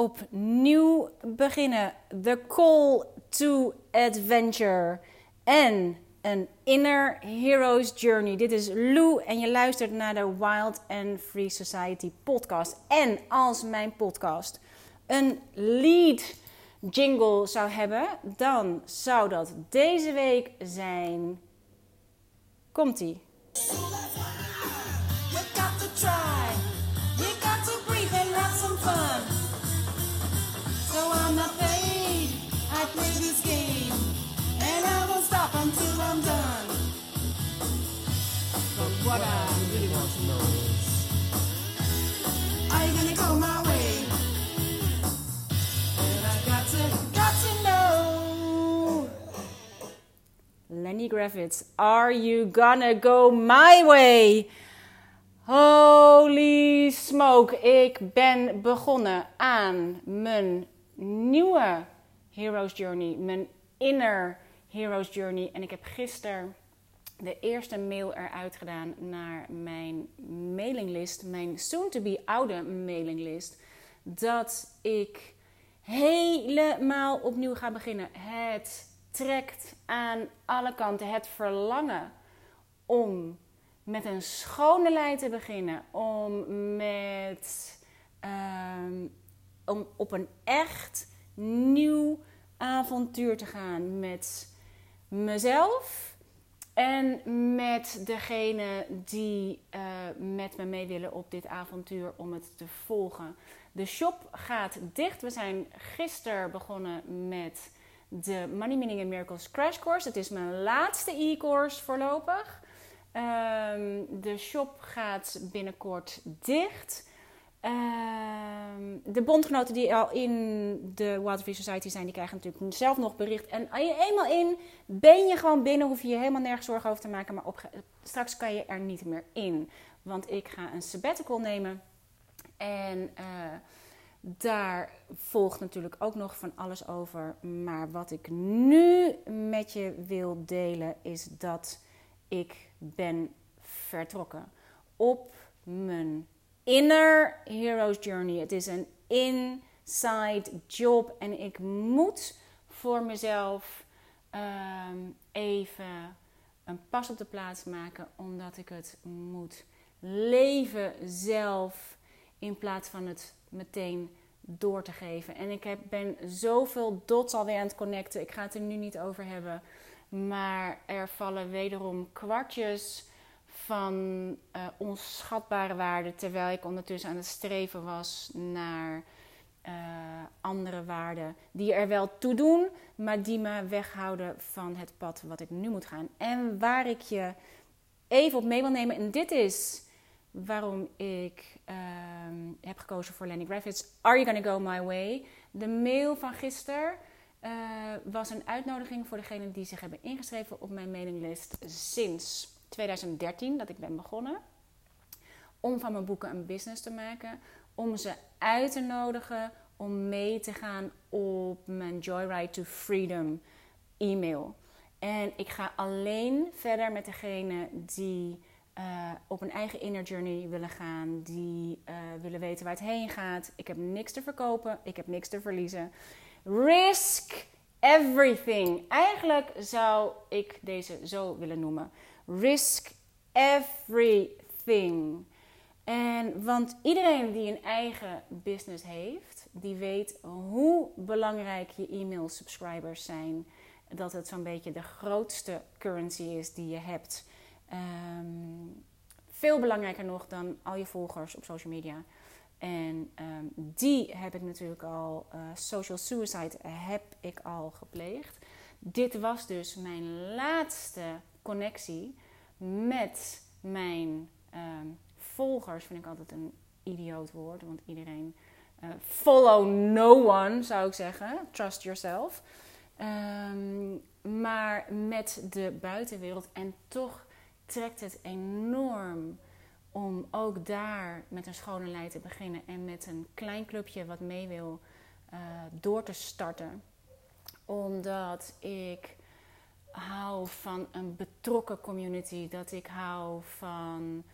opnieuw beginnen. The Call to Adventure. En een Inner Hero's Journey. Dit is Lou en je luistert naar de Wild and Free Society podcast. En als mijn podcast een lead jingle zou hebben, dan zou dat deze week zijn. Komt-ie. Lenny Gravitz, are you gonna go my way? Holy smoke, ik ben begonnen aan mijn nieuwe Hero's Journey, mijn inner Hero's Journey. En ik heb gisteren de eerste mail eruit gedaan naar mijn mailinglist, mijn soon-to-be oude mailinglist, dat ik helemaal opnieuw ga beginnen. Het trekt aan alle kanten het verlangen om met een schone lijn te beginnen, om met ehm, om op een echt nieuw avontuur te gaan met mezelf en met degene die eh, met me mee willen op dit avontuur om het te volgen. De shop gaat dicht. We zijn gisteren begonnen met de Money Meaning and Miracles Crash Course. Het is mijn laatste e-course voorlopig. Ehm, de shop gaat binnenkort dicht. Ehm, de bondgenoten die al in de Waterfree Society zijn, die krijgen natuurlijk zelf nog bericht. En als je eenmaal in, ben je gewoon binnen, hoef je je helemaal nergens zorgen over te maken. Maar op, straks kan je er niet meer in. Want ik ga een sabbatical nemen. En uh, daar volgt natuurlijk ook nog van alles over. Maar wat ik nu met je wil delen is dat ik ben vertrokken op mijn inner hero's journey. Het is een inside job en ik moet voor mezelf um, even een pas op de plaats maken, omdat ik het moet leven zelf in plaats van het meteen door te geven. En ik heb, ben zoveel dots alweer aan het connecten. Ik ga het er nu niet over hebben. Maar er vallen wederom kwartjes van uh, onschatbare waarde. Terwijl ik ondertussen aan het streven was naar uh, andere waarden. Die er wel toe doen, maar die me weghouden van het pad wat ik nu moet gaan. En waar ik je even op mee wil nemen. En dit is waarom ik uh, heb gekozen voor Lenny Gravitz. Are you gonna go my way? De mail van gisteren uh, was een uitnodiging voor degenen die zich hebben ingeschreven op mijn mailinglist sinds 2013 dat ik ben begonnen. Om van mijn boeken een business te maken. Om ze uit te nodigen om mee te gaan op mijn Joyride to Freedom e-mail. En ik ga alleen verder met degene die uh, op een eigen inner journey willen gaan, die uh, willen weten waar het heen gaat. Ik heb niks te verkopen, ik heb niks te verliezen. Risk everything. Eigenlijk zou ik deze zo willen noemen. Risk everything. En want iedereen die een eigen business heeft, die weet hoe belangrijk je e-mail subscribers zijn. Dat het zo'n beetje de grootste currency is die je hebt. Um, veel belangrijker nog dan al je volgers op social media. En um, die heb ik natuurlijk al, uh, social suicide heb ik al gepleegd. Dit was dus mijn laatste connectie met mijn um, volgers. Vind ik altijd een idioot woord, want iedereen. Uh, follow no one zou ik zeggen. Trust yourself. Maar met de buitenwereld. En toch trekt het enorm om ook daar met een schone lijn te beginnen en met een klein clubje wat mee wil uh, door te starten. Omdat ik hou van een betrokken community, dat ik hou van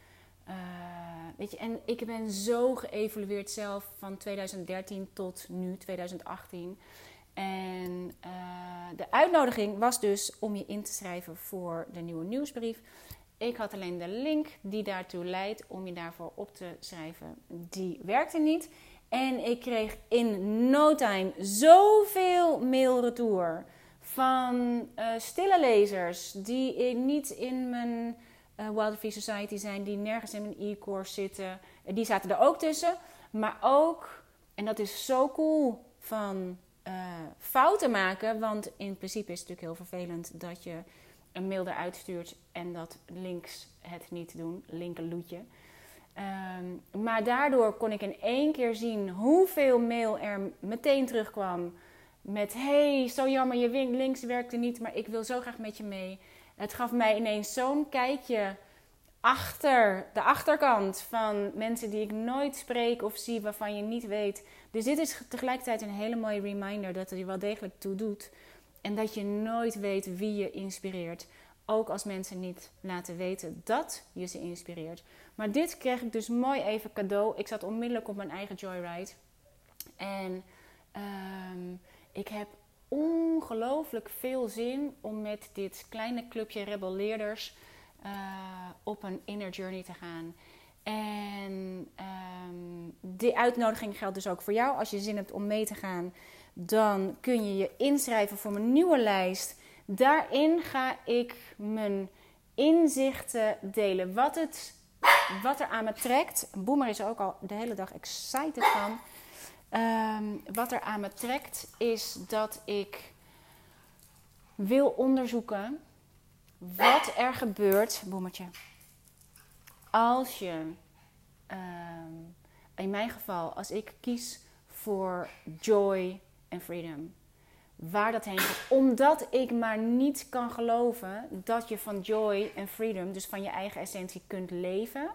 weet je, en ik ben zo geëvolueerd zelf van 2013 tot nu, 2018. En uh, de uitnodiging was dus om je in te schrijven voor de nieuwe nieuwsbrief. Ik had alleen de link die daartoe leidt om je daarvoor op te schrijven. Die werkte niet. En ik kreeg in no time zoveel mail retour van uh, stille lezers die niet in mijn uh, Wild Free Society zijn, die nergens in mijn e-course zitten. Die zaten er ook tussen. Maar ook, en dat is zo cool, van fouten maken. Want in principe is het natuurlijk heel vervelend dat je een mail eruit stuurt en dat links het niet doen, linkerloetje. Um, maar daardoor kon ik in één keer zien hoeveel mail er meteen terugkwam. Met hey, zo jammer, je links werkte niet, maar ik wil zo graag met je mee. Het gaf mij ineens zo'n kijkje achter de achterkant van mensen die ik nooit spreek of zie, waarvan je niet weet. Dus dit is tegelijkertijd een hele mooie reminder dat het je wel degelijk toe doet. En dat je nooit weet wie je inspireert. Ook als mensen niet laten weten dat je ze inspireert. Maar dit kreeg ik dus mooi even cadeau. Ik zat onmiddellijk op mijn eigen joyride. En ehm, ik heb ongelooflijk veel zin om met dit kleine clubje rebelleerders uh, op een inner journey te gaan. En um, die uitnodiging geldt dus ook voor jou. Als je zin hebt om mee te gaan, dan kun je je inschrijven voor mijn nieuwe lijst. Daarin ga ik mijn inzichten delen. Wat, het, wat er aan me trekt. Boomer is er ook al de hele dag excited van. Um, wat er aan me trekt is dat ik wil onderzoeken wat er gebeurt, boemertje, als je, ehm, in mijn geval, als ik kies voor joy en freedom, waar dat heen gaat. Omdat ik maar niet kan geloven dat je van joy en freedom, dus van je eigen essentie, kunt leven,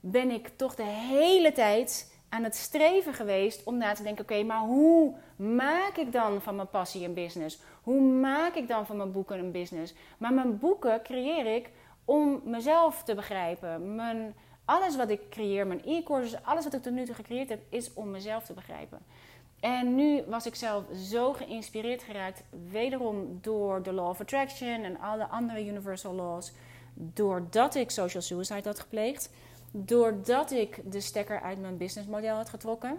ben ik toch de hele tijd aan het streven geweest om na te denken: oké, maar hoe maak ik dan van mijn passie een business? Hoe maak ik dan van mijn boeken een business? Maar mijn boeken creëer ik om mezelf te begrijpen. Mijn, alles wat ik creëer, mijn e-courses, alles wat ik tot nu toe gecreëerd heb, is om mezelf te begrijpen. En nu was ik zelf zo geïnspireerd geraakt, wederom door de Law of Attraction en alle andere Universal Laws, doordat ik social suicide had gepleegd doordat ik de stekker uit mijn businessmodel had getrokken.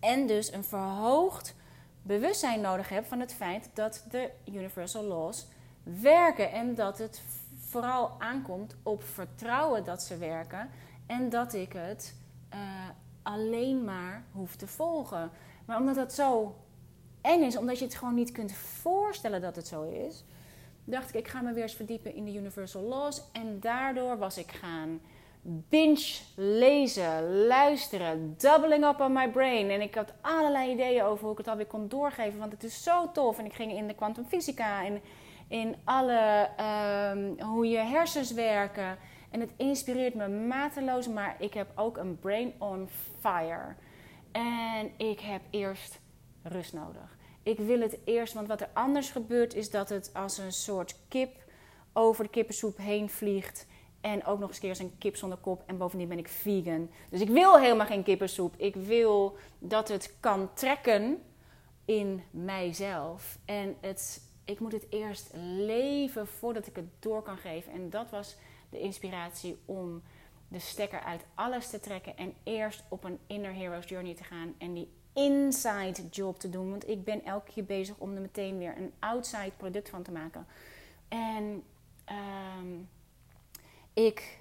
En dus een verhoogd bewustzijn nodig heb van het feit dat de universal laws werken. En dat het vooral aankomt op vertrouwen dat ze werken. En dat ik het uh, alleen maar hoef te volgen. Maar omdat dat zo eng is, omdat je het gewoon niet kunt voorstellen dat het zo is, dacht ik, ik ga me weer eens verdiepen in de universal laws. En daardoor was ik gaan binge lezen, luisteren, doubling up on my brain. En ik had allerlei ideeën over hoe ik het alweer kon doorgeven, want het is zo tof. En ik ging in de kwantumfysica en in alle um, hoe je hersens werken. En het inspireert me mateloos, maar ik heb ook een brain on fire. En ik heb eerst rust nodig. Ik wil het eerst, want wat er anders gebeurt is dat het als een soort kip over de kippensoep heen vliegt en ook nog eens keer een kip zonder kop. En bovendien ben ik vegan. Dus ik wil helemaal geen kippensoep. Ik wil dat het kan trekken in mijzelf. En ik moet het eerst leven voordat ik het door kan geven. En dat was de inspiratie om de stekker uit alles te trekken. En eerst op een inner hero's journey te gaan. En die inside job te doen. Want ik ben elke keer bezig om er meteen weer een outside product van te maken. En... Um, ik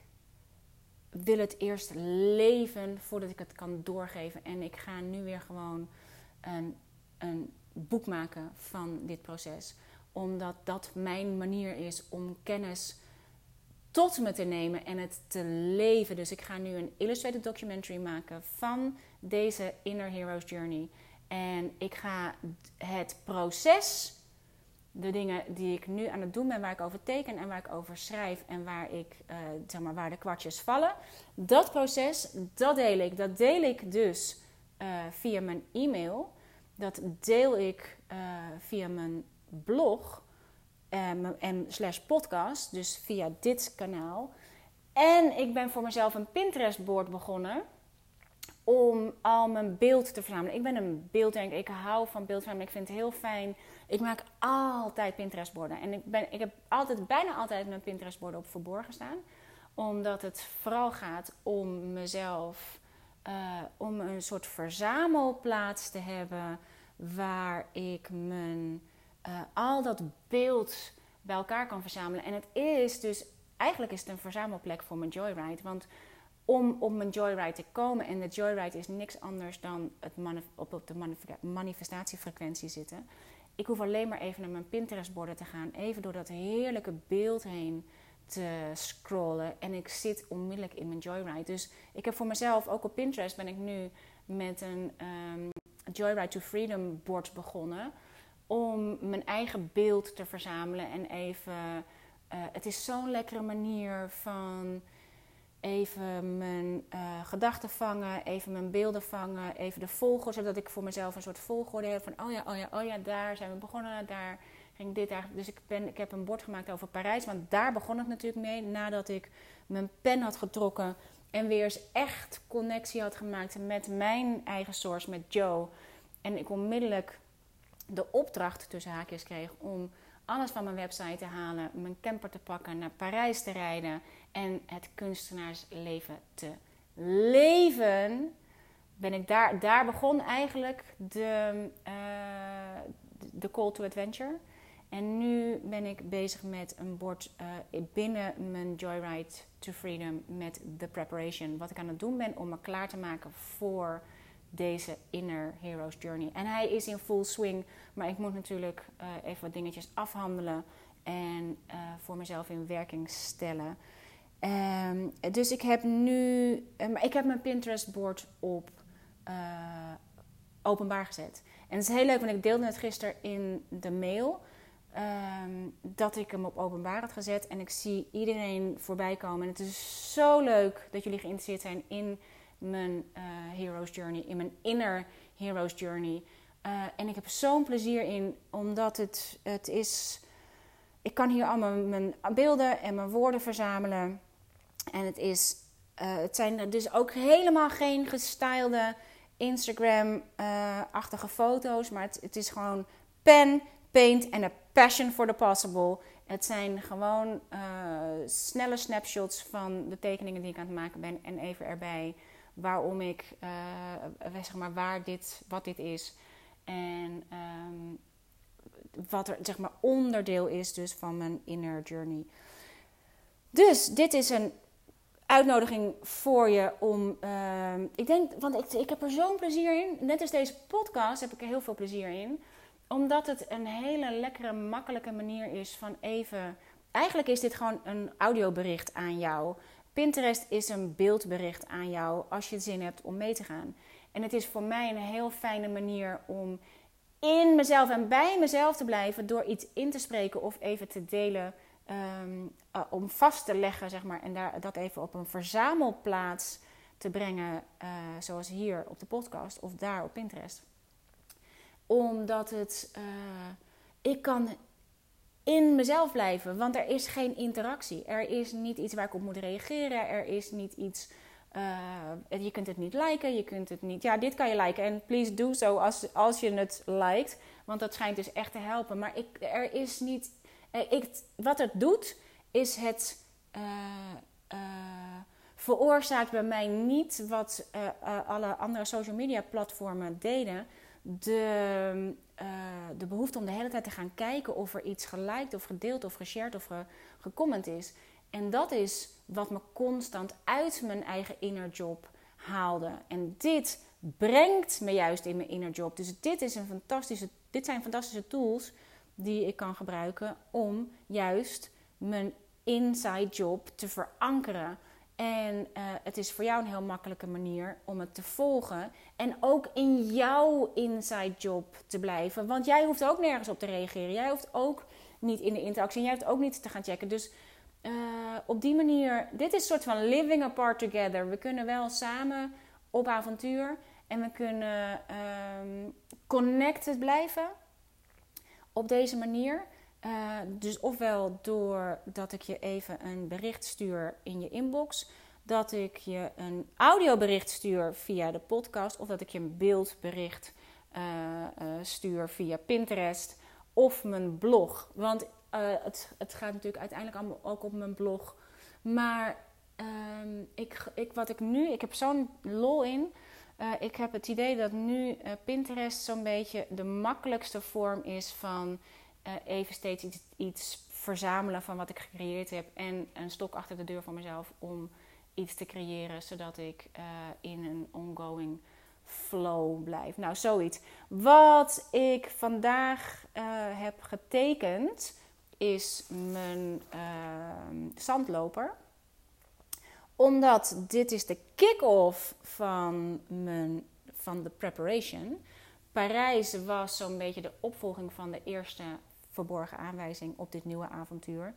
wil het eerst leven voordat ik het kan doorgeven. En ik ga nu weer gewoon een, een boek maken van dit proces. Omdat dat mijn manier is om kennis tot me te nemen en het te leven. Dus ik ga nu een illustrated documentary maken van deze Inner Heroes Journey. En ik ga het proces de dingen die ik nu aan het doen ben, waar ik over teken en waar ik over schrijf en waar, ik, uh, zeg maar, waar de kwartjes vallen. Dat proces, dat deel ik. Dat deel ik dus uh, via mijn e-mail. Dat deel ik uh, via mijn blog en slash podcast, dus via dit kanaal. En ik ben voor mezelf een Pinterest-board begonnen om al mijn beeld te verzamelen. Ik ben een beelddenker. Ik hou van beeldverzamelen. Ik vind het heel fijn. Ik maak altijd Pinterest-borden. En ik, ben, ik heb altijd, bijna altijd mijn Pinterest-borden op verborgen staan. Omdat het vooral gaat om mezelf... Uh, om een soort verzamelplaats te hebben... waar ik mijn, uh, al dat beeld bij elkaar kan verzamelen. En het is dus... Eigenlijk is het een verzamelplek voor mijn Joyride. Want om op mijn joyride te komen. En de joyride is niks anders dan het op, op de manifestatiefrequentie zitten. Ik hoef alleen maar even naar mijn Pinterest-borden te gaan. Even door dat heerlijke beeld heen te scrollen. En ik zit onmiddellijk in mijn joyride. Dus ik heb voor mezelf, ook op Pinterest, ben ik nu met een um, Joyride to Freedom bord begonnen. Om mijn eigen beeld te verzamelen. En even. Uh, het is zo'n lekkere manier van even mijn uh, gedachten vangen, even mijn beelden vangen, even de volgorde, zodat ik voor mezelf een soort volgorde heb van oh ja, oh ja, oh ja, daar zijn we begonnen, daar ging dit eigenlijk. Dus ik, ben, ik heb een bord gemaakt over Parijs, want daar begon het natuurlijk mee, nadat ik mijn pen had getrokken en weer eens echt connectie had gemaakt met mijn eigen source, met Joe. En ik onmiddellijk de opdracht tussen haakjes kreeg om alles van mijn website te halen, mijn camper te pakken, naar Parijs te rijden en het kunstenaarsleven te leven, ben ik daar, daar begon eigenlijk de, uh, de call to adventure. En nu ben ik bezig met een bord uh, binnen mijn Joyride to Freedom met de preparation. Wat ik aan het doen ben om me klaar te maken voor deze Inner Heroes Journey. En hij is in full swing, maar ik moet natuurlijk uh, even wat dingetjes afhandelen en uh, voor mezelf in werking stellen. Um, dus ik heb nu, um, ik heb mijn Pinterest board op openbaar gezet. En het is heel leuk, want ik deelde het gisteren in de mail. Um, dat ik hem op openbaar had gezet. En ik zie iedereen voorbij komen. En het is zo leuk dat jullie geïnteresseerd zijn in mijn uh, Hero's Journey, in mijn inner Hero's Journey. Uh, en ik heb zo'n plezier in, omdat het, het is. Ik kan hier allemaal mijn beelden en mijn woorden verzamelen. En het, is, uh, het zijn dus ook helemaal geen gestylede Instagram-achtige foto's. Maar het, het, is gewoon pen, paint en a passion for the possible. Het zijn gewoon snelle snapshots van de tekeningen die ik aan het maken ben. En even erbij waarom ik, uh, zeg maar, waar dit, wat dit is. En um, wat er, zeg maar, onderdeel is dus van mijn inner journey. Dus dit is een uitnodiging voor je om. Uh, ik denk, want ik, ik heb er zo'n plezier in. Net als deze podcast heb ik er heel veel plezier in. Omdat het een hele lekkere, makkelijke manier is van even. Eigenlijk is dit gewoon een audiobericht aan jou. Pinterest is een beeldbericht aan jou als je zin hebt om mee te gaan. En het is voor mij een heel fijne manier om in mezelf en bij mezelf te blijven door iets in te spreken of even te delen. Um, uh, om vast te leggen, zeg maar, en daar, dat even op een verzamelplaats te brengen, uh, zoals hier op de podcast of daar op Pinterest. Omdat het, uh, ik kan in mezelf blijven. Want er is geen interactie. Er is niet iets waar ik op moet reageren. Er is niet iets. Uh, je kunt het niet liken. Je kunt het niet. Ja, dit kan je liken. En please do so als, als je het liked. Want dat schijnt dus echt te helpen. Maar ik, er is niet. Eh, ik, wat het doet, is het. Uh, veroorzaakt bij mij niet wat alle andere social media platformen deden. De, uh, de behoefte om de hele tijd te gaan kijken of er iets geliked of gedeeld of geshared of ge, gecomment is. En dat is wat me constant uit mijn eigen inner job haalde. En dit brengt me juist in mijn inner job. Dus dit, is een fantastische, dit zijn fantastische tools die ik kan gebruiken om juist mijn inside job te verankeren. En uh, het is voor jou een heel makkelijke manier om het te volgen. En ook in jouw inside job te blijven. Want jij hoeft ook nergens op te reageren. Jij hoeft ook niet in de interactie. En jij hoeft ook niet te gaan checken. Dus uh, op die manier, dit is een soort van living apart together. We kunnen wel samen op avontuur. En we kunnen um, connected blijven op deze manier. Uh, dus ofwel doordat ik je even een bericht stuur in je inbox, dat ik je een audiobericht stuur via de podcast, of dat ik je een beeldbericht uh, uh, stuur via Pinterest of mijn blog. Want het, het gaat natuurlijk uiteindelijk allemaal ook op mijn blog. Maar ehm, ik, ik, wat ik nu, ik heb zo'n lol in. ik heb het idee dat nu Pinterest zo'n beetje de makkelijkste vorm is van uh, even steeds iets, iets, verzamelen van wat ik gecreëerd heb. En een stok achter de deur voor mezelf om iets te creëren, zodat ik uh, in een ongoing flow blijf. Nou, zoiets. Wat ik vandaag uh, heb getekend is mijn zandloper omdat dit is de kick-off van, mijn, van de preparation. Parijs was zo'n beetje de opvolging van de eerste verborgen aanwijzing op dit nieuwe avontuur.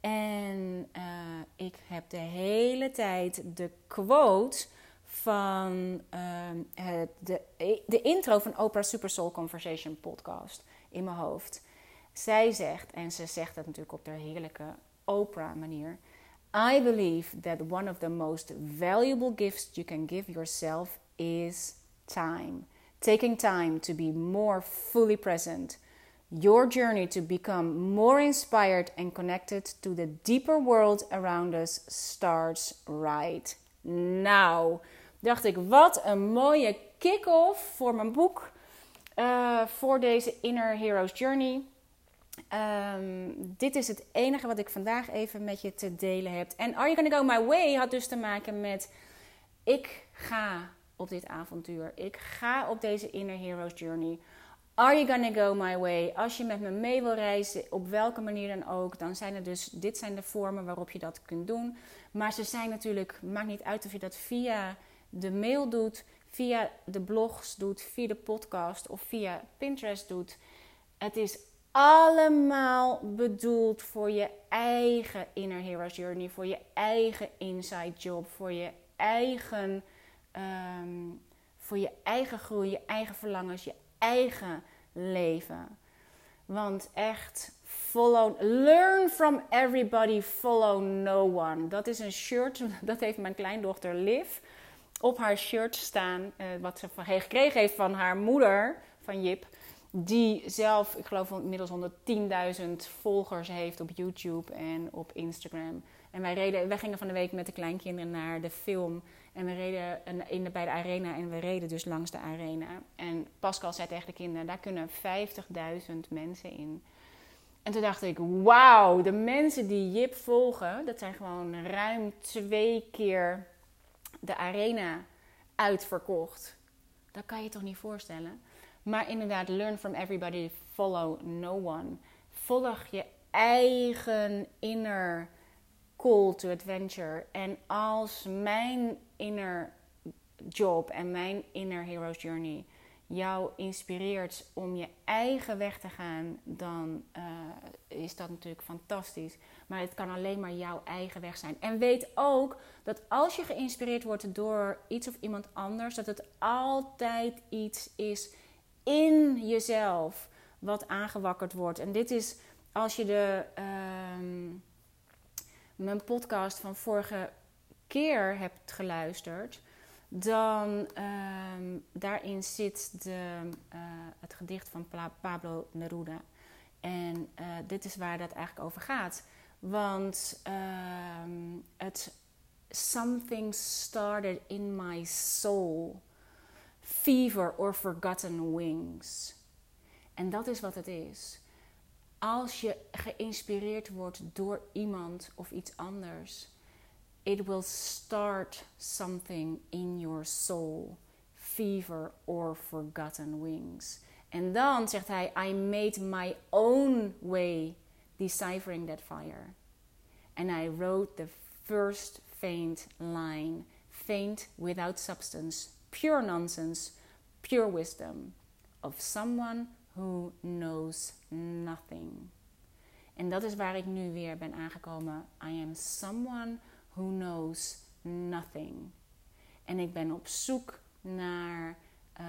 En uh, ik heb de hele tijd de quote van uh, het, de, de intro van Oprah Super Soul Conversation podcast in mijn hoofd. Zij zegt, en ze zegt dat natuurlijk op de heerlijke Oprah manier. I believe that one of the most valuable gifts you can give yourself is time. Taking time to be more fully present Your journey to become more inspired and connected to the deeper world around us starts right now. Dacht ik, wat een mooie kick-off voor mijn boek. Uh, voor deze Inner Hero's Journey. Um, dit is het enige wat ik vandaag even met je te delen heb. En Are You Gonna Go My Way had dus te maken met... Ik ga op dit avontuur. Ik ga op deze Inner Hero's Journey Are you gonna go my way? Als je met me mee wil reizen, op welke manier dan ook, dan zijn er dus, dit zijn de vormen waarop je dat kunt doen. Maar ze zijn natuurlijk, maakt niet uit of je dat via de mail doet, via de blogs doet, via de podcast of via Pinterest doet. Het is allemaal bedoeld voor je eigen inner hero's journey, voor je eigen inside job, voor je eigen, um, voor je eigen groei, je eigen verlangens, je eigen leven. Want echt, follow, learn from everybody, follow no one. Dat is een shirt, dat heeft mijn kleindochter Liv op haar shirt staan. Eh, wat ze gekregen heeft van haar moeder, van Jip. Die zelf, ik geloof inmiddels 110.000 volgers heeft op YouTube en op Instagram. En wij, reden, wij gingen van de week met de kleinkinderen naar de film en we reden in de, bij de arena en we reden dus langs de arena. En Pascal zei tegen de kinderen, daar kunnen 50.000 mensen in. En toen dacht ik, wauw, de mensen die Jip volgen, dat zijn gewoon ruim twee keer de arena uitverkocht. Dat kan je toch niet voorstellen? Maar inderdaad, learn from everybody, follow no one. Volg je eigen inner call to adventure. En als mijn inner job en mijn inner hero's journey jou inspireert om je eigen weg te gaan, dan uh, is dat natuurlijk fantastisch. Maar het kan alleen maar jouw eigen weg zijn. En weet ook dat als je geïnspireerd wordt door iets of iemand anders, dat het altijd iets is in jezelf wat aangewakkerd wordt. En dit is als je de. Uh, mijn podcast van vorige keer hebt geluisterd, dan um, daarin zit de, uh, het gedicht van Pablo Neruda. En uh, dit is waar dat eigenlijk over gaat. Want um, het something started in my soul. Fever or forgotten wings. En dat is wat het is als je geïnspireerd wordt door iemand of iets anders, it will start something in your soul, fever or forgotten wings. En dan zegt hij: I made my own way deciphering that fire. And I wrote the first faint line, faint without substance, pure nonsense, pure wisdom of someone who knows nothing. En dat is waar ik nu weer ben aangekomen. I am someone who knows nothing. En ik ben op zoek naar uh,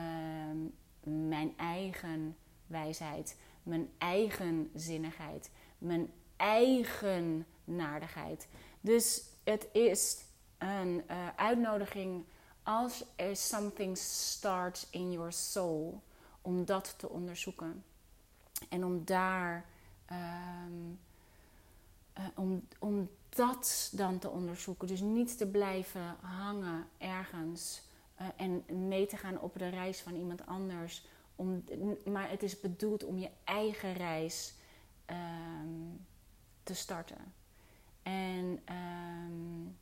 mijn eigen wijsheid, mijn eigen zinnigheid, mijn eigen naardigheid. Dus het is een uh, uitnodiging als er something starts in your soul, om dat te onderzoeken. En om daar, um, om, om dat dan te onderzoeken. Dus niet te blijven hangen ergens uh, en mee te gaan op de reis van iemand anders. Om, maar het is bedoeld om je eigen reis um, te starten. En um,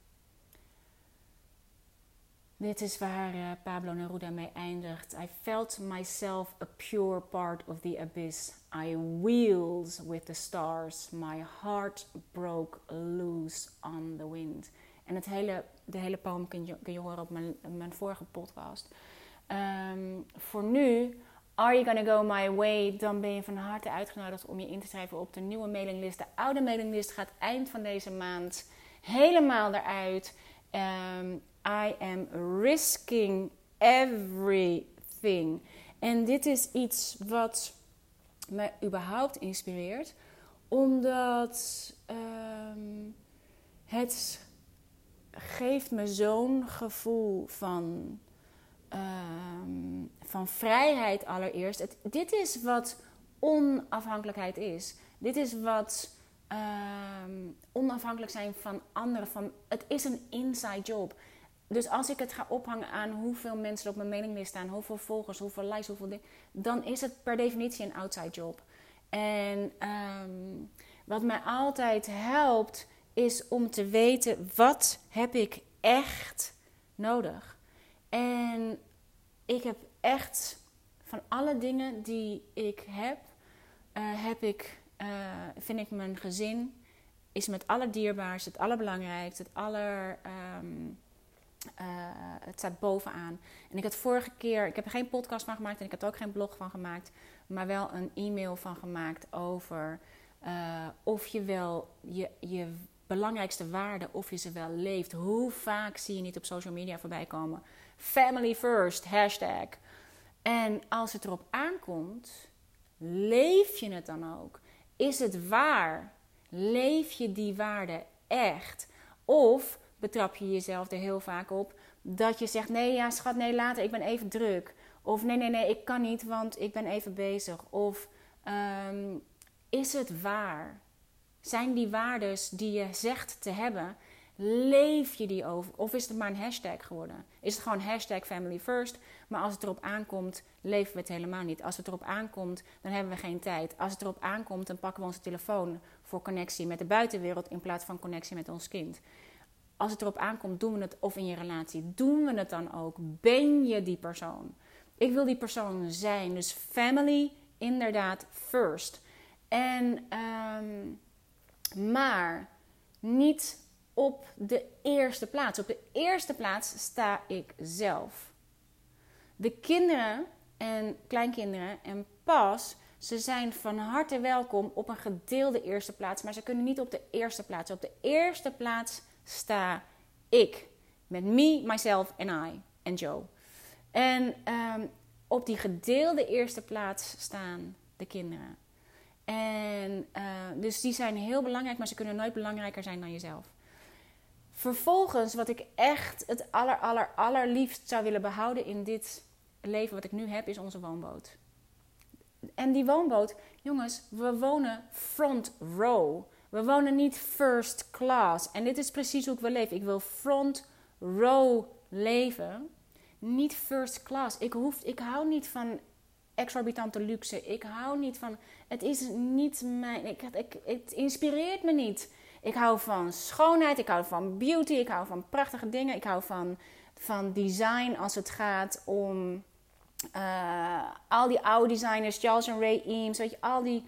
dit is waar uh, Pablo Neruda mee eindigt. I felt myself a pure part of the abyss. I wheels with the stars. My heart broke loose on the wind. En het hele, de hele poem kun je, kun je horen op mijn, mijn vorige podcast. Um, voor nu, Are You Gonna Go My Way? Dan ben je van harte uitgenodigd om je in te schrijven op de nieuwe mailinglist. De oude mailinglist gaat eind van deze maand helemaal eruit. Um, I am risking everything. En dit is iets wat me überhaupt inspireert, omdat um, het geeft me zo'n gevoel van, um, van vrijheid allereerst. Dit is wat onafhankelijkheid is. Dit is wat um, onafhankelijk zijn van anderen. Van, het is een inside job. Dus als ik het ga ophangen aan hoeveel mensen op mijn mailinglist staan, hoeveel volgers, hoeveel likes, hoeveel dingen, dan is het per definitie een outside job. En um, wat mij altijd helpt, is om te weten wat heb ik echt nodig. En ik heb echt van alle dingen die ik heb, uh, heb ik, uh, vind ik mijn gezin is met alle dierbaarste, het allerbelangrijkste, het aller. Um, uh, het staat bovenaan. En ik had vorige keer, ik heb er geen podcast van gemaakt en ik heb er ook geen blog van gemaakt, maar wel een e-mail van gemaakt over uh, of je wel je, je belangrijkste waarden, of je ze wel leeft. Hoe vaak zie je niet op social media voorbij komen? Family first, hashtag. En als het erop aankomt, leef je het dan ook? Is het waar? Leef je die waarden echt? Of betrap je jezelf er heel vaak op dat je zegt: nee, ja, schat, nee, later, ik ben even druk. Of nee, nee, nee, ik kan niet, want ik ben even bezig. Of um, is het waar? Zijn die waardes die je zegt te hebben, leef je die over? Of is het maar een hashtag geworden? Is het gewoon hashtag family first? Maar als het erop aankomt, leven we het helemaal niet. Als het erop aankomt, dan hebben we geen tijd. Als het erop aankomt, dan pakken we onze telefoon voor connectie met de buitenwereld in plaats van connectie met ons kind als het erop aankomt, doen we het, of in je relatie, doen we het dan ook? Ben je die persoon? Ik wil die persoon zijn. Dus family, inderdaad, first. En, um, maar niet op de eerste plaats. Op de eerste plaats sta ik zelf. De kinderen en kleinkinderen en pas, ze zijn van harte welkom op een gedeelde eerste plaats, maar ze kunnen niet op de eerste plaats. Op de eerste plaats sta ik. Met me, myself en I en Joe. En um, op die gedeelde eerste plaats staan de kinderen. En uh, dus die zijn heel belangrijk, maar ze kunnen nooit belangrijker zijn dan jezelf. Vervolgens, wat ik echt het aller, aller, allerliefst zou willen behouden in dit leven wat ik nu heb, is onze woonboot. En die woonboot, jongens, we wonen front row. We wonen niet first class. En dit is precies hoe ik wil leven. Ik wil front row leven. Niet first class. Ik, hoef, ik hou niet van exorbitante luxe. Ik hou niet van. Het is niet mijn. Ik, ik, het inspireert me niet. Ik hou van schoonheid. Ik hou van beauty. Ik hou van prachtige dingen. Ik hou van, van design als het gaat om. Uh, al die oude designers, Charles en Ray Eames, weet je, al die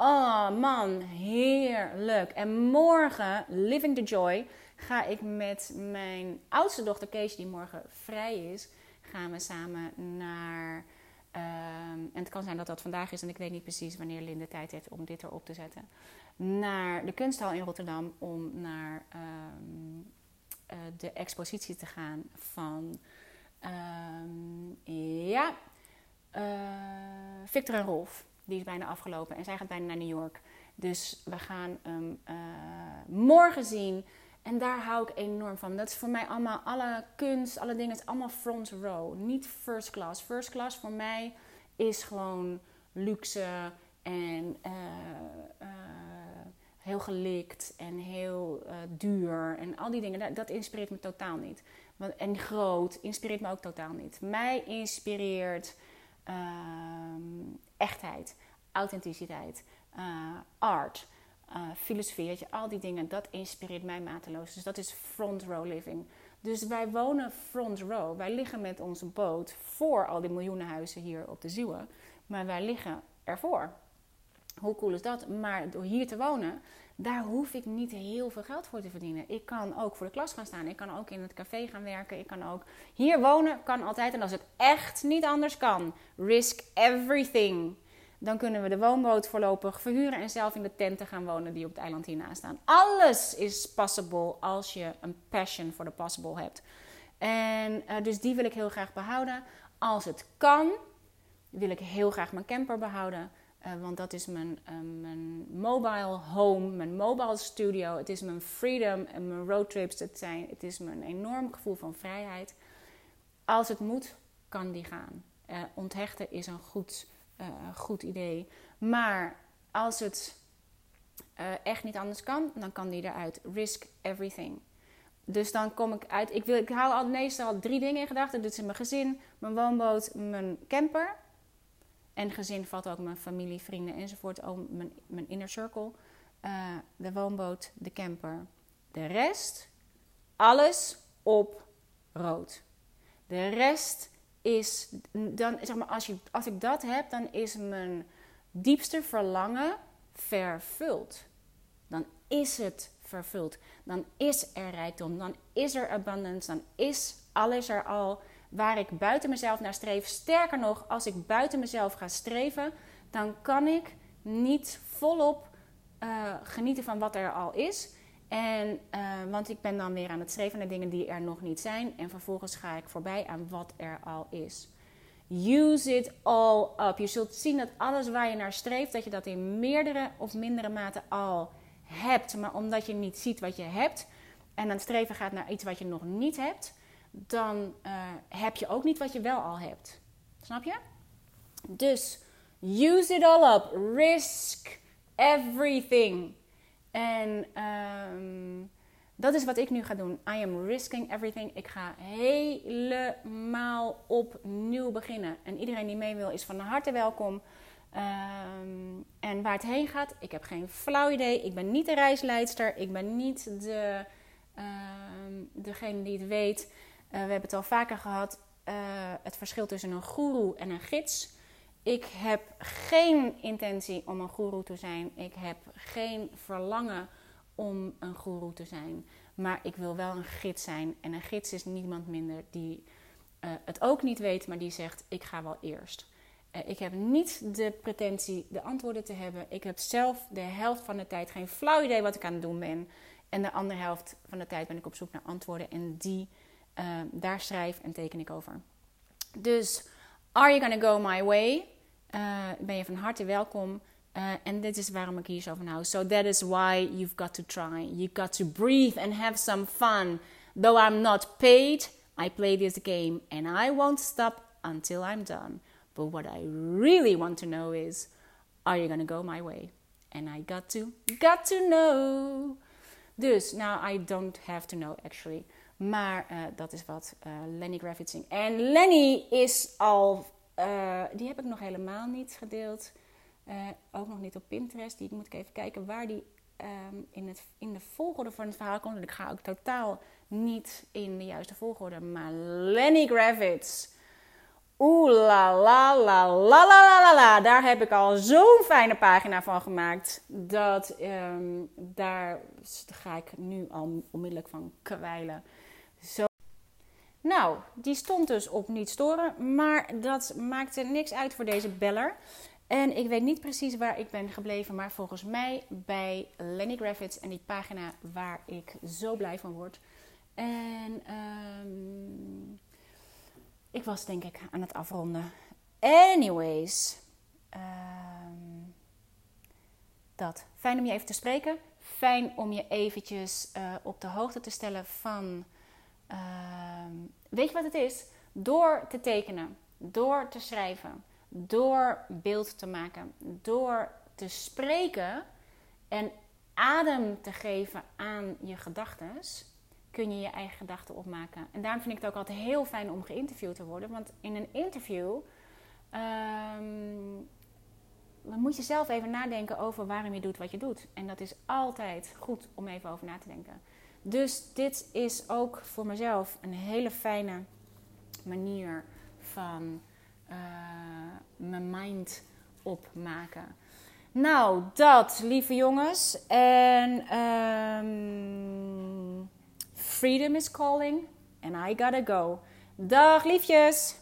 Oh man, heerlijk. En morgen, Living the Joy, ga ik met mijn oudste dochter Kees, die morgen vrij is, gaan we samen naar. Ehm, en het kan zijn dat dat vandaag is en ik weet niet precies wanneer Linde tijd heeft om dit erop te zetten. Naar de kunsthal in Rotterdam om naar um, uh, de expositie te gaan van. Um, ja, uh, Victor en Rolf. Die is bijna afgelopen en zij gaat bijna naar New York. Dus we gaan hem uh, morgen zien. En daar hou ik enorm van. Dat is voor mij allemaal, alle kunst, alle dingen, is allemaal front row. Niet first class. First class voor mij is gewoon luxe en uh, uh, heel gelikt en heel duur. En al die dingen, dat, dat inspireert me totaal niet. En groot inspireert me ook totaal niet. Mij inspireert echtheid, authenticiteit, art uh, filosofie, je, al die dingen, dat inspireert mij mateloos. Dus dat is front row living. Dus wij wonen front row. Wij liggen met onze boot voor al die miljoenen huizen hier op de Zuwe. Maar wij liggen ervoor. Hoe cool is dat? Maar door hier te wonen, daar hoef ik niet heel veel geld voor te verdienen. Ik kan ook voor de klas gaan staan. Ik kan ook in het café gaan werken. Ik kan ook hier wonen. Kan altijd. En als het echt niet anders kan, risk everything dan kunnen we de woonboot voorlopig verhuren en zelf in de tenten gaan wonen die op het eiland hiernaast staan. Alles is possible als je een passion voor de possible hebt. En uh, dus die wil ik heel graag behouden. Als het kan, wil ik heel graag mijn camper behouden. Uh, want dat is mijn, uh, mijn mobile home, mijn mobile studio. Het is mijn freedom en mijn roadtrips. Het, zijn, het is mijn enorm gevoel van vrijheid. Als het moet, kan die gaan. onthechten is een goed goed idee. Maar als het echt niet anders kan, dan kan die eruit. Risk everything. Dus dan kom ik uit. Ik, wil, ik hou al meestal drie dingen in gedachten. Dit is mijn gezin, mijn woonboot, mijn camper. En gezin valt ook mijn familie, vrienden enzovoort. Mijn, mijn inner circle. Uh, de woonboot, de camper. De rest, alles op rood. De rest is dan, zeg maar, als, je, als ik dat heb, dan is mijn diepste verlangen vervuld. Dan is het vervuld. Dan is er rijkdom. Dan is er abundance. Dan is alles er al waar ik buiten mezelf naar streef. Sterker nog, als ik buiten mezelf ga streven, dan kan ik niet volop uh, genieten van wat er al is. En, uh, want ik ben dan weer aan het streven naar dingen die er nog niet zijn. En vervolgens ga ik voorbij aan wat er al is. Use it all up. Je zult zien dat alles waar je naar streeft, dat je dat in meerdere of mindere mate al hebt. Maar omdat je niet ziet wat je hebt en aan het streven gaat naar iets wat je nog niet hebt, dan uh, heb je ook niet wat je wel al hebt. Snap je? Dus use it all up. Risk everything. En um, dat is wat ik nu ga doen. I am risking everything. Ik ga helemaal opnieuw beginnen. En iedereen die mee wil is van harte welkom. Um, en waar het heen gaat, ik heb geen flauw idee. Ik ben niet de reisleidster. Ik ben niet de, um, degene die het weet. Uh, we hebben het al vaker gehad. Uh, het verschil tussen een guru en een gids. Ik heb geen intentie om een guru te zijn. Ik heb geen verlangen om een guru te zijn. Maar ik wil wel een gids zijn. En een gids is niemand minder die uh, het ook niet weet, maar die zegt: Ik ga wel eerst. Ik heb niet de pretentie de antwoorden te hebben. Ik heb zelf de helft van de tijd geen flauw idee wat ik aan het doen ben. En de andere helft van de tijd ben ik op zoek naar antwoorden. En die, uh, daar schrijf en teken ik over. Dus, are you gonna go my way? uh, ben je van harte welkom. Uh, en dit is waarom ik hier zo van hou. So that is why you've got to try. You've got to breathe and have some fun. Though I'm not paid, I play this game and I won't stop until I'm done. But what I really want to know is, are you gonna go my way? And I got to, got to know. Dus, now I don't have to know actually. Maar uh, dat is wat uh, Lenny Gravitz En Lenny is al uh, die heb ik nog helemaal niet gedeeld. Ook nog niet op Pinterest. Die moet ik even kijken waar die um, in, het, in de volgorde van het verhaal komt. Ik ga ook totaal niet in de juiste volgorde. Maar Lenny Gravitz. Oeh la la la la la la la Daar heb ik al zo'n fijne pagina van gemaakt. Dat um, daar ga ik nu al onmiddellijk van kwijlen. Nou, die stond dus op niet storen, maar dat maakte niks uit voor deze beller. En ik weet niet precies waar ik ben gebleven, maar volgens mij bij Lenny Gravitz en die pagina waar ik zo blij van word. En um, ik was denk ik aan het afronden. Anyways, um, dat. Fijn om je even te spreken. Fijn om je eventjes uh, op de hoogte te stellen van... Ehm, weet je wat het is? Door te tekenen, door te schrijven, door beeld te maken, door te spreken en adem te geven aan je gedachten, kun je je eigen gedachten opmaken. En daarom vind ik het ook altijd heel fijn om geïnterviewd te worden. Want in een interview dan moet je zelf even nadenken over waarom je doet wat je doet. En dat is altijd goed om even over na te denken. Dus dit is ook voor mezelf een hele fijne manier van uh, mijn mind opmaken. Nou, dat, lieve jongens. En um, freedom is calling. And I gotta go. Dag, liefjes.